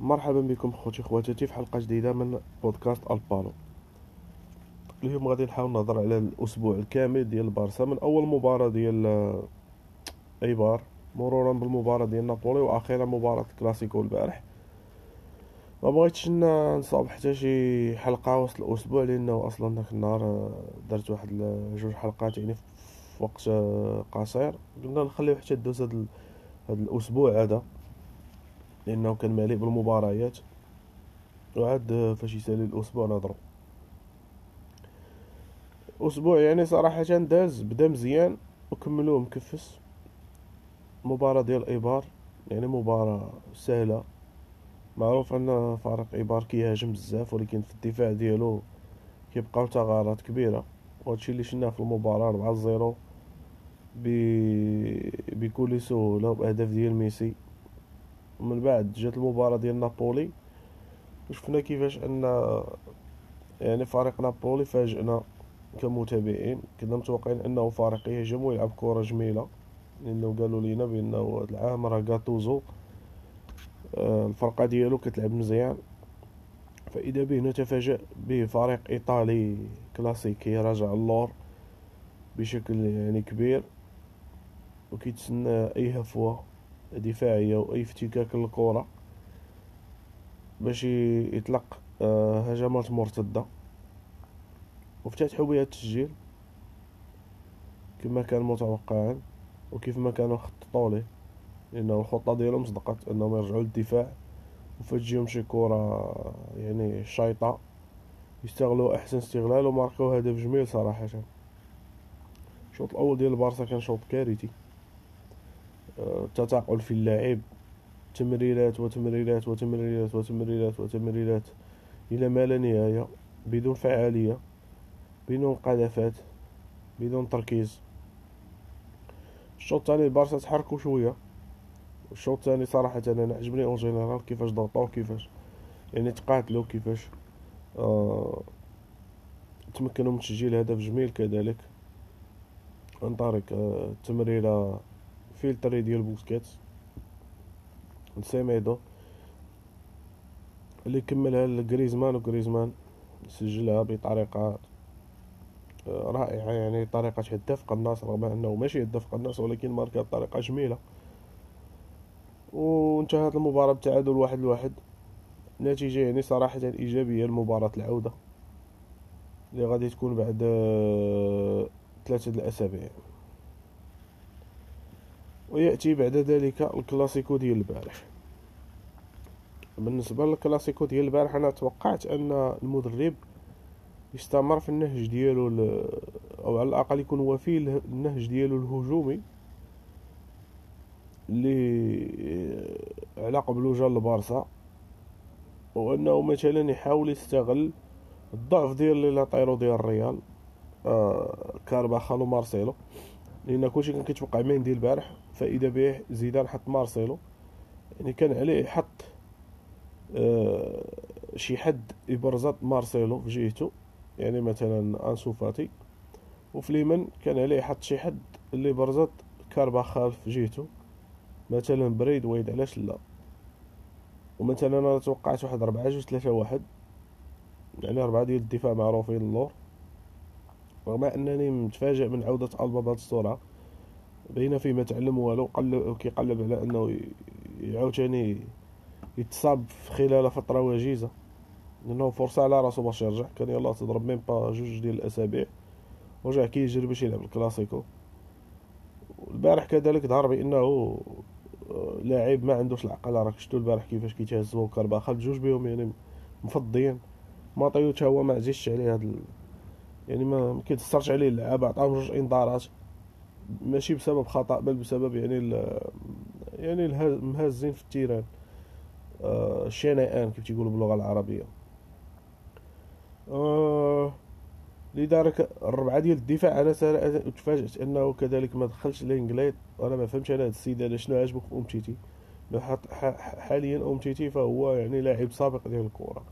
مرحبا بكم خوتي خواتاتي في حلقة جديدة من بودكاست البالو. اليوم غادي نحاول نهضر على الأسبوع الكامل ديال البارسا من أول مباراة ديال آه، إيبار. مرورا بالمباراة ديال نابولي وأخيرا مباراة كلاسيكو البارح. ما بغيتش نصاوب حتى شي حلقة وسط الأسبوع لأنه أصلا داك النهار آه، درت واحد جوج حلقات يعني في وقت آه، قصير. قلنا نخليو حتى دوز هاد الأسبوع هذا. لأنه كان مليء بالمباريات. وعاد فاش يسالي الأسبوع نهضرو أسبوع يعني صراحة داز بدا مزيان وكملوه مكفس. مباراة ديال إيبار يعني مباراة سهلة. معروف أن فريق إيبار كيهاجم بزاف ولكن في الدفاع ديالو كيبقاو ثغرات كبيرة. وهادشي اللي شفناه في المباراة 4 0 بكل سهولة بأهداف ديال ميسي. ومن بعد جات المباراة ديال نابولي. وشفنا كيفاش أن يعني فريق نابولي فاجئنا كمتابعين. كنا متوقعين أنه فريق يهجم ويلعب كرة جميلة. لأنه قالوا لينا بانه هذا العام راه غاتوزو آه، الفرقة ديالو كتلعب مزيان. فإذا به نتفاجأ بفريق إيطالي كلاسيكي راجع اللور بشكل يعني كبير. وكيتسنى أي هفوة. دفاعية وأي افتكاك للكرة باش يطلق آه، هجمات مرتدة. وافتتحوا بها التسجيل. كما كان متوقعا وكيف ما كانوا خططوا ليه لأنه الخطة ديالهم صدقت أنهم يرجعوا للدفاع وفتجيهم شي كرة يعني شايطة يستغلوا أحسن استغلال وماركوا هدف جميل صراحة. الشوط الأول ديال البارسا كان شوط كارثي. تثاقل في اللاعب تمريرات وتمريرات وتمريرات وتمريرات وتمريرات إلى ما لا نهاية بدون فعالية بدون قذفات بدون تركيز. الشوط الثاني البارسا تحركوا شوية. الشوط الثاني صراحة أنا عجبني أون جينيرال كيفاش ضغطوا كيفاش يعني تقاتلوا كيفاش آه تمكنوا من تسجيل هدف جميل كذلك. عن طريق آه التمريرة filtrée ديال بوسكيتس لسيميدو اللي كملها لغريزمان وغريزمان سجلها بطريقة آه، رائعة. يعني طريقة هداف قناص رغم أنه ماشي هداف قناص ولكن ماركا بطريقة جميلة. وانتهت المباراة بتعادل واحد لواحد. نتيجة يعني صراحة إيجابية لمباراة العودة اللي غادي تكون بعد آه، ثلاثة الأسابيع. ويأتي بعد ذلك الكلاسيكو ديال البارح. بالنسبة للكلاسيكو ديال البارح أنا توقعت أن المدرب يستمر في النهج ديالو أو على الأقل يكون وفي النهج ديالو الهجومي اللي على قبل جا البارسا وأنه مثلا يحاول يستغل الضعف ديال لي لاطيرو ديال الريال آه كارباخال ومارسيلو. لأن كلشي كان كيتوقع مندي البارح فإذا به زيدان حط مارسيلو يعني كان عليه يحط آه شي حد يبرزط مارسيلو في جهته. يعني مثلا أنسو فاتي. وفي اليمن كان عليه يحط شي حد اللي برزط كارباخال في جهته. مثلا بريد ويد علاش لا؟ ومثلا أنا توقعت واحد ربعة جوج ثلاثة واحد. يعني ربعة ديال الدفاع معروفين اللور رغم أنني متفاجئ من عودة ألبا بهذه السرعة بين فيه ما تعلم والو قلب كيقلب على أنه يعاود ثاني يتصاب خلال فترة وجيزة. لأنه فرصة على راسو باش يرجع. كان يلاه تضرب ميم با جوج ديال الأسابيع ورجع كيجري باش يلعب الكلاسيكو. البارح كذلك ظهر بأنه آه، لاعب ما عندوش العقل. راك شفتوا البارح كيفاش كيتهز هو وكرباخال بجوج بهم يعني مفضيين. ماطيو حتى هو ما عزيزش عليه هاد يعني ما كيتسترش عليه اللعابة عطاهم جوج إنذارات. ماشي بسبب خطأ بل بسبب يعني يعني المهازين في ال terrain. آه كيف تيقولوا باللغة العربية. آه لذلك الربعة ديال الدفاع أنا تفاجأت أنه كذلك ما دخلش لينجليت وأنا ما فهمتش أنا هذا السيد هذا شنو عجبك في امتيتي حاليا امتيتي فهو يعني لاعب سابق ديال الكره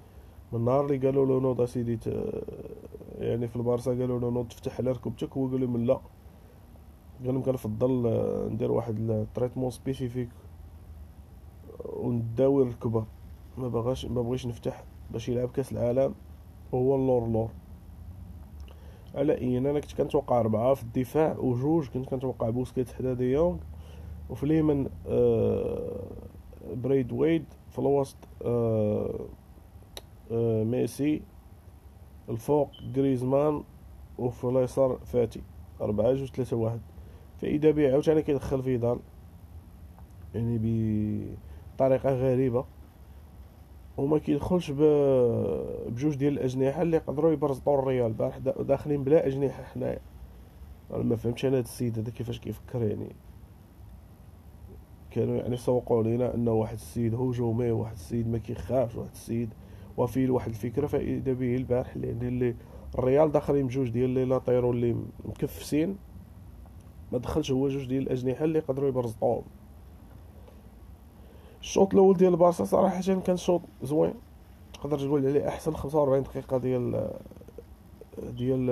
من النهار اللي قالوا له نوض سيدي يعني في البارسا قالوا له نوض تفتح على ركبتك هو قال لهم لا. قال لهم كنفضل ندير واحد ال traitement spécifique ونداوي الركبه ما بغاش ما بغيش نفتح باش يلعب كأس العالم وهو اللور لور على أي أنا كنت كنتوقع أربعة في الدفاع وجوج كنت كنتوقع بوسكيت حدا ديونغ وفي اليمين آه بريد ويد في الوسط آه ميسي الفوق جريزمان وفي اليسار فاتي أربعة جوج ثلاثة واحد. فإذا بي عاوتاني كيدخل فيدال يعني بطريقة غريبة. وما كيدخلش بجوج ديال الأجنحة اللي يقدروا يبرزطوا الريال البارح داخلين بلا أجنحة حنايا. أنا ما فهمتش أنا هاد السيد هذا كيفاش كيفكر يعني. كانوا يعني سوقوا لينا أنه واحد السيد هجومي واحد السيد ما كيخافش واحد السيد وفيه واحد الفكرة فاذا به البارح اللي اللي الريال داخلين بجوج ديال لي لاطيرو اللي مكفسين ما دخلش هو جوج ديال الأجنحة اللي يقدروا يبرزطوهم. الشوط الأول ديال البارسا صراحة كان شوط زوين. تقدر تقول عليه أحسن 45 دقيقة ديال ديال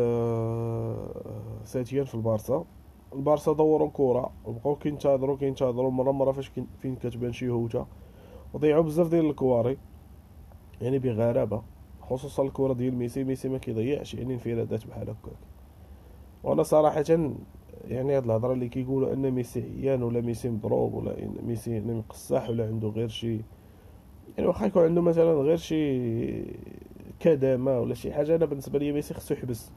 ساتيان في البارسا. البارسا دوروا الكره وبقاو كينتظروا كينتظروا مرة مرة فاش فين كتبان شي هوتة. وضيعوا بزاف ديال الكواري. يعني بغرابة خصوصا الكرة ديال ميسي ميسي ما كيضيعش يعني انفرادات بحال هكاك. وأنا صراحة يعني هاد الهضرة اللي كيقولوا أن ميسي عيان ولا ميسي مضروب ولا ميسي مقصاح ولا عنده غير شي يعني واخا يكون عنده مثلا غير شي كدامة ولا شي حاجة أنا بالنسبة لي ميسي خصو يحبس.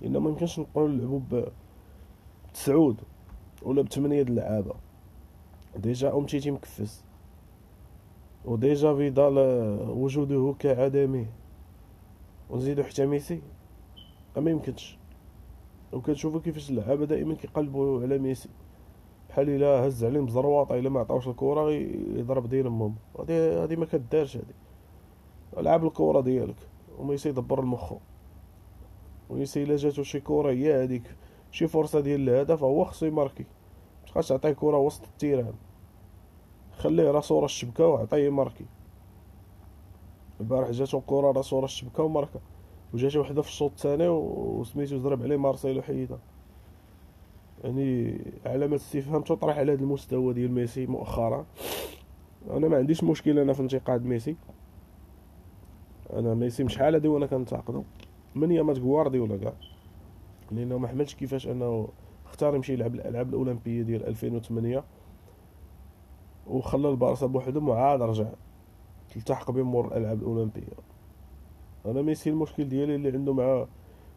لأنه ما يمكنش نبقاو نلعبوا بتسعود ولا بثمانيه د اللعابة. déjà امتيتي مكفس. وديجا فيدال وجوده كعدمه ونزيدو حتى ميسي ما يمكنش وكنشوفو كيفاش اللعابه دائما كيقلبوا على ميسي بحال الا هز عليهم بزرواطه الا ما عطاوش الكره يضرب دين امهم هادي هادي ما كدارش هادي لعب الكره ديالك وميسي يدبر المخو وميسي الا جاتو شي كره هي هذيك شي فرصه ديال الهدف هو خصو يماركي متبقاش تعطيه كره وسط التيران خليه راسو راه الشبكة وعطيه ماركي. البارح جاتو كره راسو راه الشبكة وماركا وجات وحدة في الشوط الثاني وسميتو ضرب عليه مارسيلو حيدها يعني علامة استفهام تطرح على هذا المستوى ديال ميسي مؤخرا. أنا ما عنديش مشكل أنا في انتقاد ميسي. أنا ميسي مش شحال هادي وأنا كنتعاقدو؟ من يامات غوارديولا كاع؟ لأنه ما حملش كيفاش أنه اختار يمشي يلعب الألعاب الأولمبية ديال 2008 وخلى البارسا بوحدهم وعاد رجع. التحق بمور الألعاب الأولمبية. أنا ميسي المشكل ديالي اللي عنده مع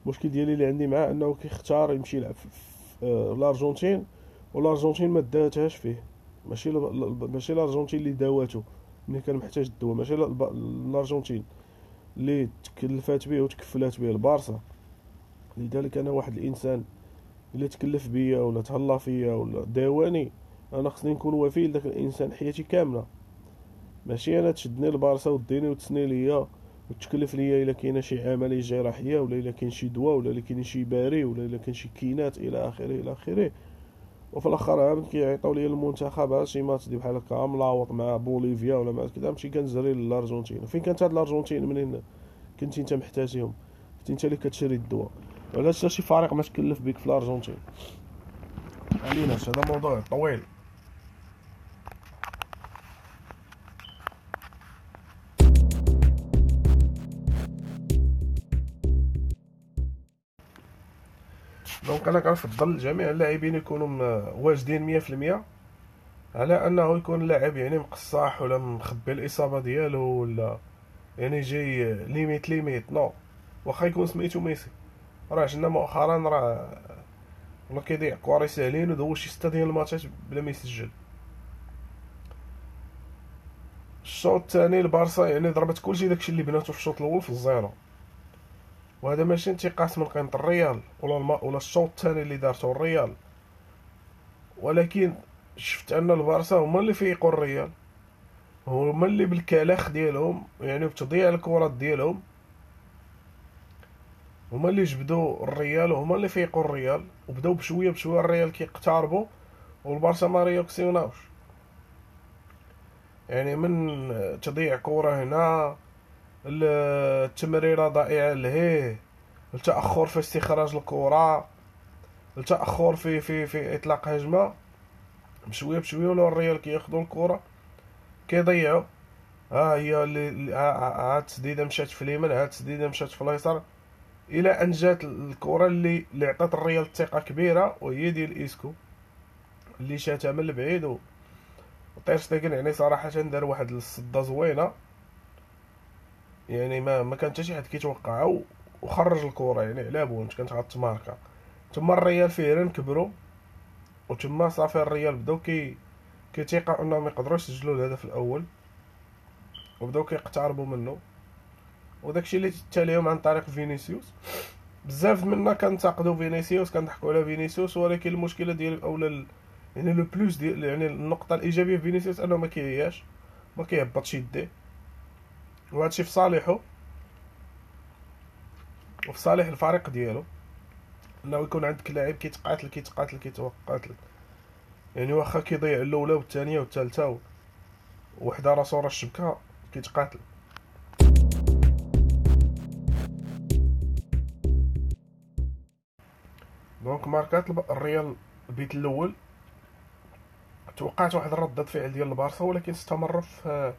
المشكل ديالي اللي عندي معاه أنه كيختار يمشي يلعب في الأرجنتين والأرجنتين ما داتهاش فيه. ماشي ماشي الأرجنتين اللي داواتو. ملي كان محتاج الدواء ماشي الأرجنتين اللي تكلفات به وتكفلات به البارسا. لذلك أنا واحد الإنسان اللي تكلف بيا ولا تهلا فيا ولا داواني. أنا خصني نكون وفي لذاك الإنسان حياتي كاملة. ماشي أنا تشدني البارسا وديني وتسني ليا وتكلف ليا إلا كاينة شي عمليه جراحية ولا إلا كاين شي دواء ولا إلا كاين شي باري ولا إلا كاين شي كينات إلى آخره إلى آخره. وفي الآخر عام كيعيطوا لي المنتخب شي ماتش بحال هكا ملاوط مع بوليفيا ولا مع كذا نمشي كنزري للأرجنتين. فين كانت هاد الأرجنتين؟ منين كنتي أنت محتاجهم؟ كنتي أنت اللي كتشري الدواء. علاش شي فريق ما تكلف بك في الأرجنتين؟ علينا هذا موضوع طويل. donc أنا كنفضل جميع اللاعبين يكونوا واجدين مية في المية على أنه يكون اللاعب يعني مقصاح ولا مخبي الإصابة ديالو ولا يعني جاي limite limite non واخا يكون سميتو ميسي. راه شفنا مؤخرا راه ولا كيضيع كواري ساهلين ودوز شي ستة ديال الماتشات بلا ما يسجل الشوط الثاني البارسا يعني ضربت كلشي داكشي اللي بناتو في الشوط الأول في الزيرو. وهذا ماشي انتقاص من قيمة الريال ولا الم... ولا الشوط الثاني اللي دارته الريال. ولكن شفت أن البارسا هما اللي فيقوا الريال. هما اللي بالكلاخ ديالهم يعني بتضييع الكرات ديالهم. هما اللي جبدوا الريال وهما اللي فيقوا الريال. وبداو بشوية بشوية الريال كيقتربوا والبارسا ما رياكسيوناوش. يعني من تضييع كرة هنا التمريرة ضائعة لهيه التأخر في استخراج الكره التأخر في في في إطلاق هجمة. بشويه بشوية ولا الريال كياخذوا الكره كيضيعوا. ها هي اللي ها التسديده مشات في اليمين ها التسديده مشات في اليسار إلى أن جات الكره اللي اللي عطات الريال الثقة كبيرة وهي ديال إيسكو اللي شاتها من البعيد. و تير شتيغن يعني صراحة دار واحد الصدة زوينة. يعني ما ما كان حتى شي حد كيتوقعها وخرج الكره يعني على pointe كانت غتماركا تما الريال فعلا كبروا وتما صافي الريال بداو كي كيتيقعوا إنهم يقدروا يسجلوا الهدف الأول وبداو كيقتربوا منه وداكشي اللي تاليهم عن طريق فينيسيوس. بزاف منا كنتقدوا فينيسيوس كنضحكوا على فينيسيوس ولكن المشكلة ديال أولا يعني لو بلوس ديال يعني النقطة الإيجابية في فينيسيوس أنه ما كيعياش ما كيهبطش يديه. وهادشي في صالحه وفي صالح الفريق ديالو. إنه يكون عندك لاعب كيتقاتل كيتقاتل كيتقاتل يعني واخا كيضيع الاولى والثانيه والثالثه وحدة راسو راه الشبكة كيتقاتل. donc ماركات الريال ال but الأول. توقعت واحد ردة فعل ديال البارسا ولكن استمر في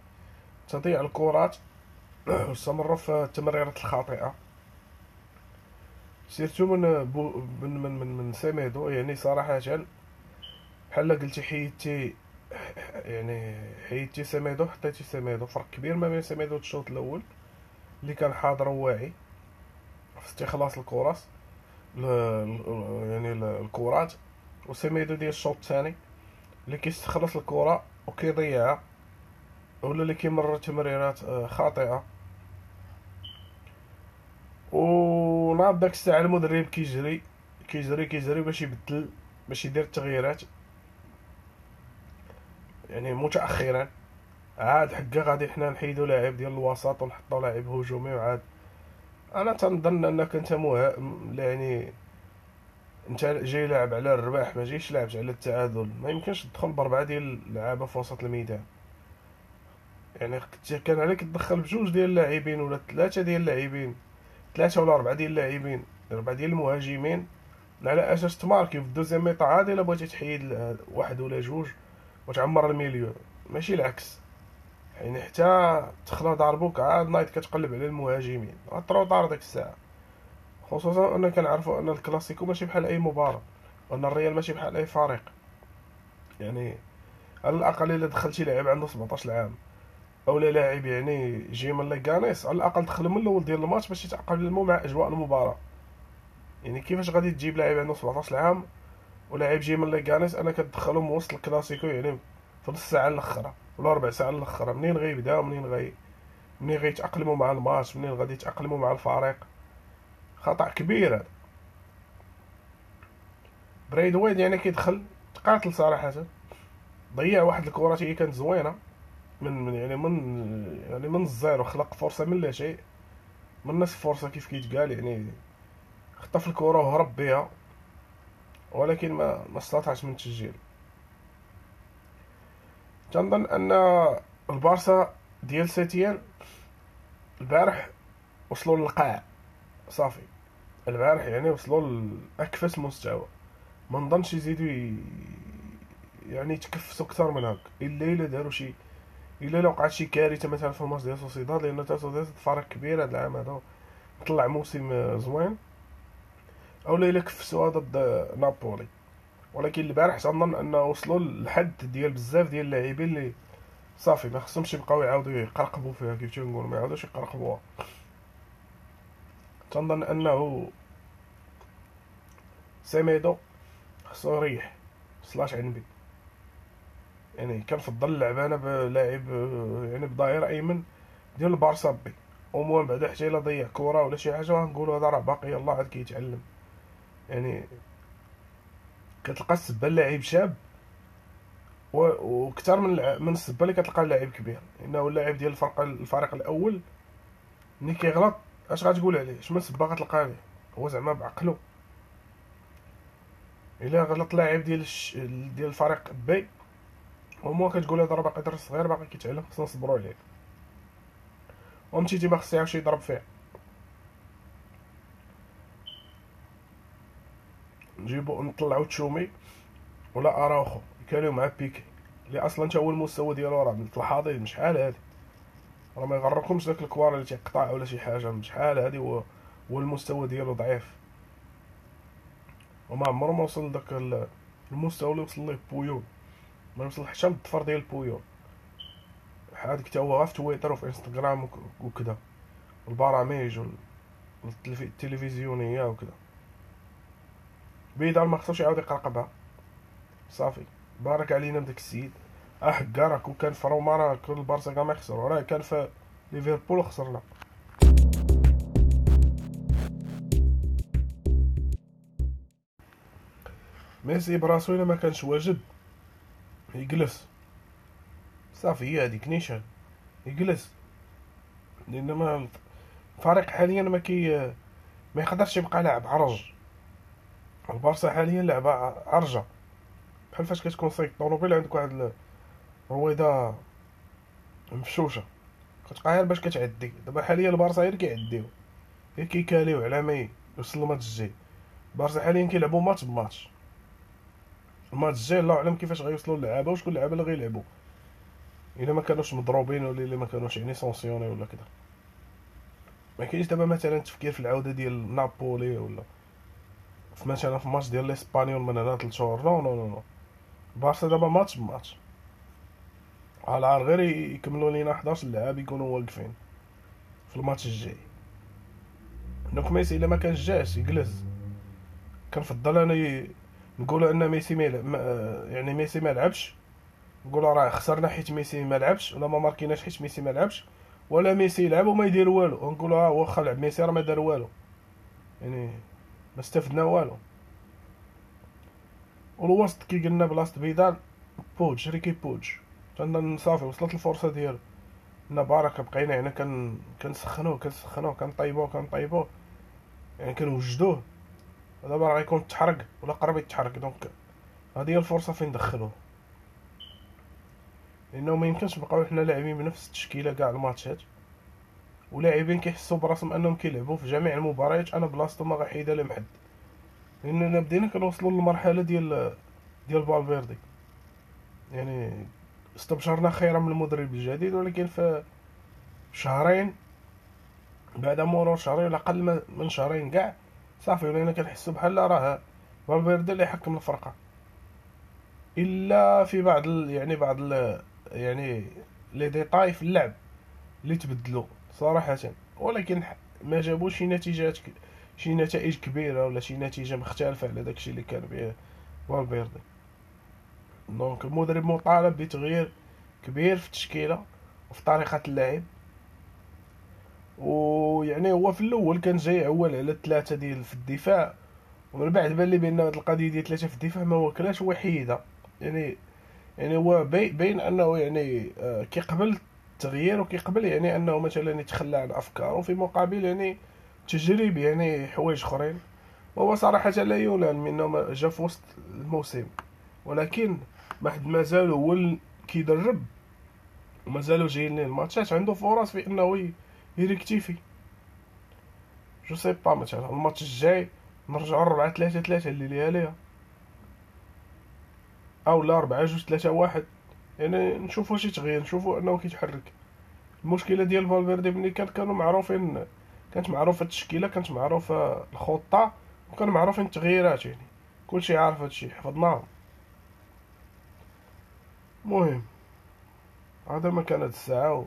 تضييع الكرات. واستمر في التمريرات الخاطئة. surtout من بو من من من, من سيميدو يعني صراحة بحال قلتي حيدتي يعني حيدتي سيميدو حطيتي سيميدو. فرق كبير ما بين سيميدو الشوط الأول اللي كان حاضر وواعي. في استخلاص الكرات يعني الكرات وسيميدو ديال الشوط الثاني اللي كيستخلص الكره وكيضيعها ولا اللي كيمرر تمريرات آه، خاطئة. وناض داك الساعة المدرب كيجري كيجري كيجري باش يبدل باش يدير التغييرات. يعني متاخرا عاد حكا غادي حنا نحيدو لاعب ديال الوسط ونحطو لاعب هجومي وعاد. أنا تنظن أنك أنت مه... يعني أنت جاي لاعب على الرباح ما جايش لاعب على التعادل ما يمكنش تدخل بأربعة ديال اللعابه في وسط الميدان. يعني كان عليك تدخل بجوج ديال اللاعبين ولا ثلاثة ديال اللاعبين ثلاثة ولا أربعة ديال اللاعبين أربعة ديال المهاجمين على أساس تماركي في الدوزيام ميطا عادي إلا بغيتي تحيد واحد ولا جوج وتعمر الميليو. ماشي العكس. يعني حتى تخلا ضربوك عاد نايت كتقلب على المهاجمين. trop tard ديك الساعة. خصوصا أن كنعرفوا أن الكلاسيكو ماشي بحال أي مباراة. وأن الريال ماشي بحال أي فريق. يعني على الأقل إلا دخلتي لاعب عنده 17 عام. اولا لاعب يعني جي من ليغانيس على الأقل دخل من الأول ديال الماتش باش يتاقلموا مع أجواء المباراة. يعني كيفاش غادي تجيب لاعب عنده 17 عام ولاعب جي من ليغانيس أنا كتدخلو من وسط الكلاسيكو يعني في نص ساعه الاخرى ولا ربع ساعة الاخرى منين غيبدا؟ منين غي منين غيتاقلموا مع الماتش؟ منين غادي يتاقلموا مع الفريق؟ خطأ كبير هذا. بريد ويد يعني كيدخل؟ تقاتل صراحة. ضيع واحد الكرات هي كانت زوينة. من من يعني من يعني من الزيرو خلق فرصة من لا شيء. من نصف فرصة كيف كيتقال يعني. خطف الكرة وهرب بها ولكن ما ما استطاعش من التسجيل. تنظن أن البارسا ديال سيتيان البارح وصلوا للقاع. صافي. البارح يعني وصلوا لأكفس مستوى. ما نظنش يزيدوا يعني يتكفسوا أكثر من هكا إلا إلا داروا شي إلا لو وقعت شي كارثة مثلا في الماتش ديال سوسيداد لأن سوسيداد فريق كبير هذا العام هذا طلع موسم زوين. أو الا كفسوها ضد نابولي. ولكن البارح تنظن أنه وصلوا للحد ديال بزاف ديال اللاعبين اللي صافي ما خصهمش يبقاو يعاودوا يقرقبوا فيها كيف تنقول ما يعاودوش يقرقبوها. تنظن أنه سيميدو خصو يريح سلاش عنبي. يعني كنفضل اللعب أنا بلاعب يعني بظهير أيمن. ديال البارسا بي. ومن بعد حتى الا ضيع كره ولا شي حاجة غنقولوا هذا راه باقي. يلاه عاد كيتعلم. يعني كتلقى السبة لاعب شاب وكثر من من السبة اللي كتلقى لاعب كبير. إنه اللاعب ديال الفرق الفريق الأول. ملي كيغلط أش غتقول عليه؟ أش من سبه غتلقى عليه؟ هو زعما بعقلو. إلا غلط لاعب ديال. ديال الفريق بي هما كتقول هذا راه باقي درس صغير باقي كيتعلم خصنا نصبرو عليه ومتيتي ما خصو يعاود يضرب فيه. نجيبو نطلعو تشومي ولا اراوخو يكاليو مع بيكي. اللي أصلا تا هو المستوى ديالو راه منحادر من شحال هادي راه ما يغركمش داك الكوار اللي تيقطع ولا شي حاجة شحال هادي هو هو المستوى ديالو ضعيف. وما عمرو ما وصل لداك المستوى اللي وصل ليه بويول ما وصل حتى للظفر ديال بويول هذاك حتى هو غير في تويتر وفي انستغرام وكذا البرامج التلفزيونية وكذا بيدال ما خصوش يعاود يقرقبها صافي. بارك علينا بداك السيد. آه كاع كون كان في روما راه كل البارسا كاع ما يخسروا. راه كان في ليفربول خسرنا. ميسي براسو إلا ما كانش واجد يجلس. صافي هي هذيك نيشان. يجلس. لأن ما الفريق حاليا ما كي ما يقدرش يبقى لاعب عرج. البارسا حاليا لعبة عرجة. بحال فاش كتكون سايق طوموبيل عندك واحد الرويضة مفشوشة. كتبقى غير باش كتعدي. دابا حاليا البارسا غير كيعديو. غير كيكاليو على ما يوصل الماتش الجاي. البارسا حاليا كيلعبو ماتش بماتش. الماتش الجاي الله أعلم كيفاش غيوصلوا اللعابه وشكون اللعابه اللي غيلعبوا. إلا ما كانوش مضروبين ولا إلا ما كانوش يعني sanctionnés ولا كذا ما كاينش دابا مثلا تفكير في العودة ديال نابولي ولا في مثلا في ماتش ديال الإسبانيول من هنا ثلاث شهور. non non non non بارسا دابا ماتش بماتش. على عار غير يكملوا لينا 11 لاعب يكونوا واقفين في الماتش الجاي. donc ميسي الا ما كانش جاش يجلس. كنفضل أنا نقولوا أن ميسي ما يعني ميسي ما لعبش. نقولوا راه خسرنا حيت ميسي ما لعبش ولا ما ماركيناش حيت ميسي ما لعبش ولا ميسي يلعب وما يدير والو. نقولوا ها واخا لعب ميسي راه ما دار والو. يعني ما استفدنا والو. والوسط كي قلنا بلاصة بيدال بويج ريكي بويج. كان صافي وصلت الفرصة ديالو. نا بارك بقينا هنا كان كنسخنوه كنسخنوه كنطيبوه كنطيبوه. يعني كنوجدوه. دابا راه غيكون تحرق ولا قرب يتحرق donc هذه هي الفرصة فين ندخلوه لأنه ما يمكنش نبقاو حنا لاعبين بنفس التشكيلة كاع الماتشات. ولاعبين كيحسوا براسهم أنهم كيلعبوا في جميع المباريات. أنا بلاصتو ما غحيدها لمحد لاننا بدينا كنوصلوا للمرحلة ديال ديال فالفيردي. يعني استبشرنا خيرا من المدرب الجديد ولكن في شهرين بعد مرور شهرين ولا أقل من شهرين كاع صافي ولينا كنحسو بحال راه فالفيردي اللي يحكم الفرقة إلا في بعض. يعني بعض. يعني les détails في اللعب اللي تبدلوا صراحة ولكن ما جابوش شي نتيجات شي نتائج كبيرة ولا شي نتيجة مختلفة على داكشي اللي كان به فالفيردي donc المدرب مطالب بتغيير كبير في التشكيلة وفي طريقة اللعب ويعني هو في الأول كان جاي أول على الثلاثة ديال في الدفاع ومن بعد بان لي بأن هاد القضية ديال ثلاثة في الدفاع ما واكلاش وحيدة. يعني يعني هو باين أنه يعني آه، كيقبل التغيير وكيقبل يعني أنه مثلا يتخلى عن أفكاره في مقابل يعني تجريب يعني حوايج أخرين. وهو صراحة لا يلام منه جا في وسط الموسم. ولكن واحد مازال هو كيدرب. ومازالو جايين ليه الماتشات. عنده فرص في أنه ي rectifier. je sais pas مثلا الماتش الجاي نرجعو 4 3 3 اللي ليها ليها أو لا 4 جوج 3 1 يعني نشوفو شي تغيير نشوفو أنه كيتحرك. المشكلة ديال فالفيردي ملي كان كانوا معروفين كانت معروفة التشكيلة كانت معروفة الخطة وكانوا معروفين التغييرات يعني. كلشي عارف هادشي حفظناه المهم هذا ما كانت الساعة و...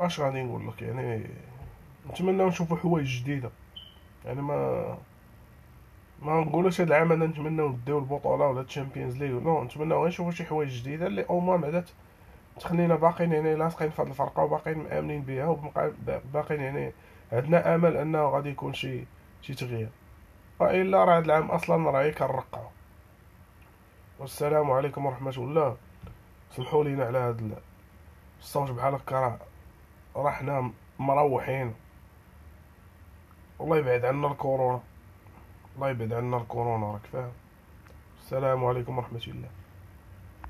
اش غادي نقول لك؟ يعني نتمنى نشوفوا حوايج جديدة. يعني ما ما نقولوش هاد العام أنا نتمنى نديو البطولة ولا ال Champions League non نتمنى غير نشوفوا شي حوايج جديدة اللي au moins بعدا تخلينا باقيين يعني لاصقين في هاد الفرقة وباقيين مآمنين بها وباقيين يعني عندنا آمل أنه غادي يكون شي شي تغيير. وإلا راه هاد العام أصلا راه كنرقعو والسلام عليكم ورحمة الله. سمحوا لينا على هاد الصوت بحال هكا راه راه حنا مروحين. الله يبعد عنا الكورونا. الله يبعد عنا الكورونا راك فاهم؟ السلام عليكم ورحمة الله.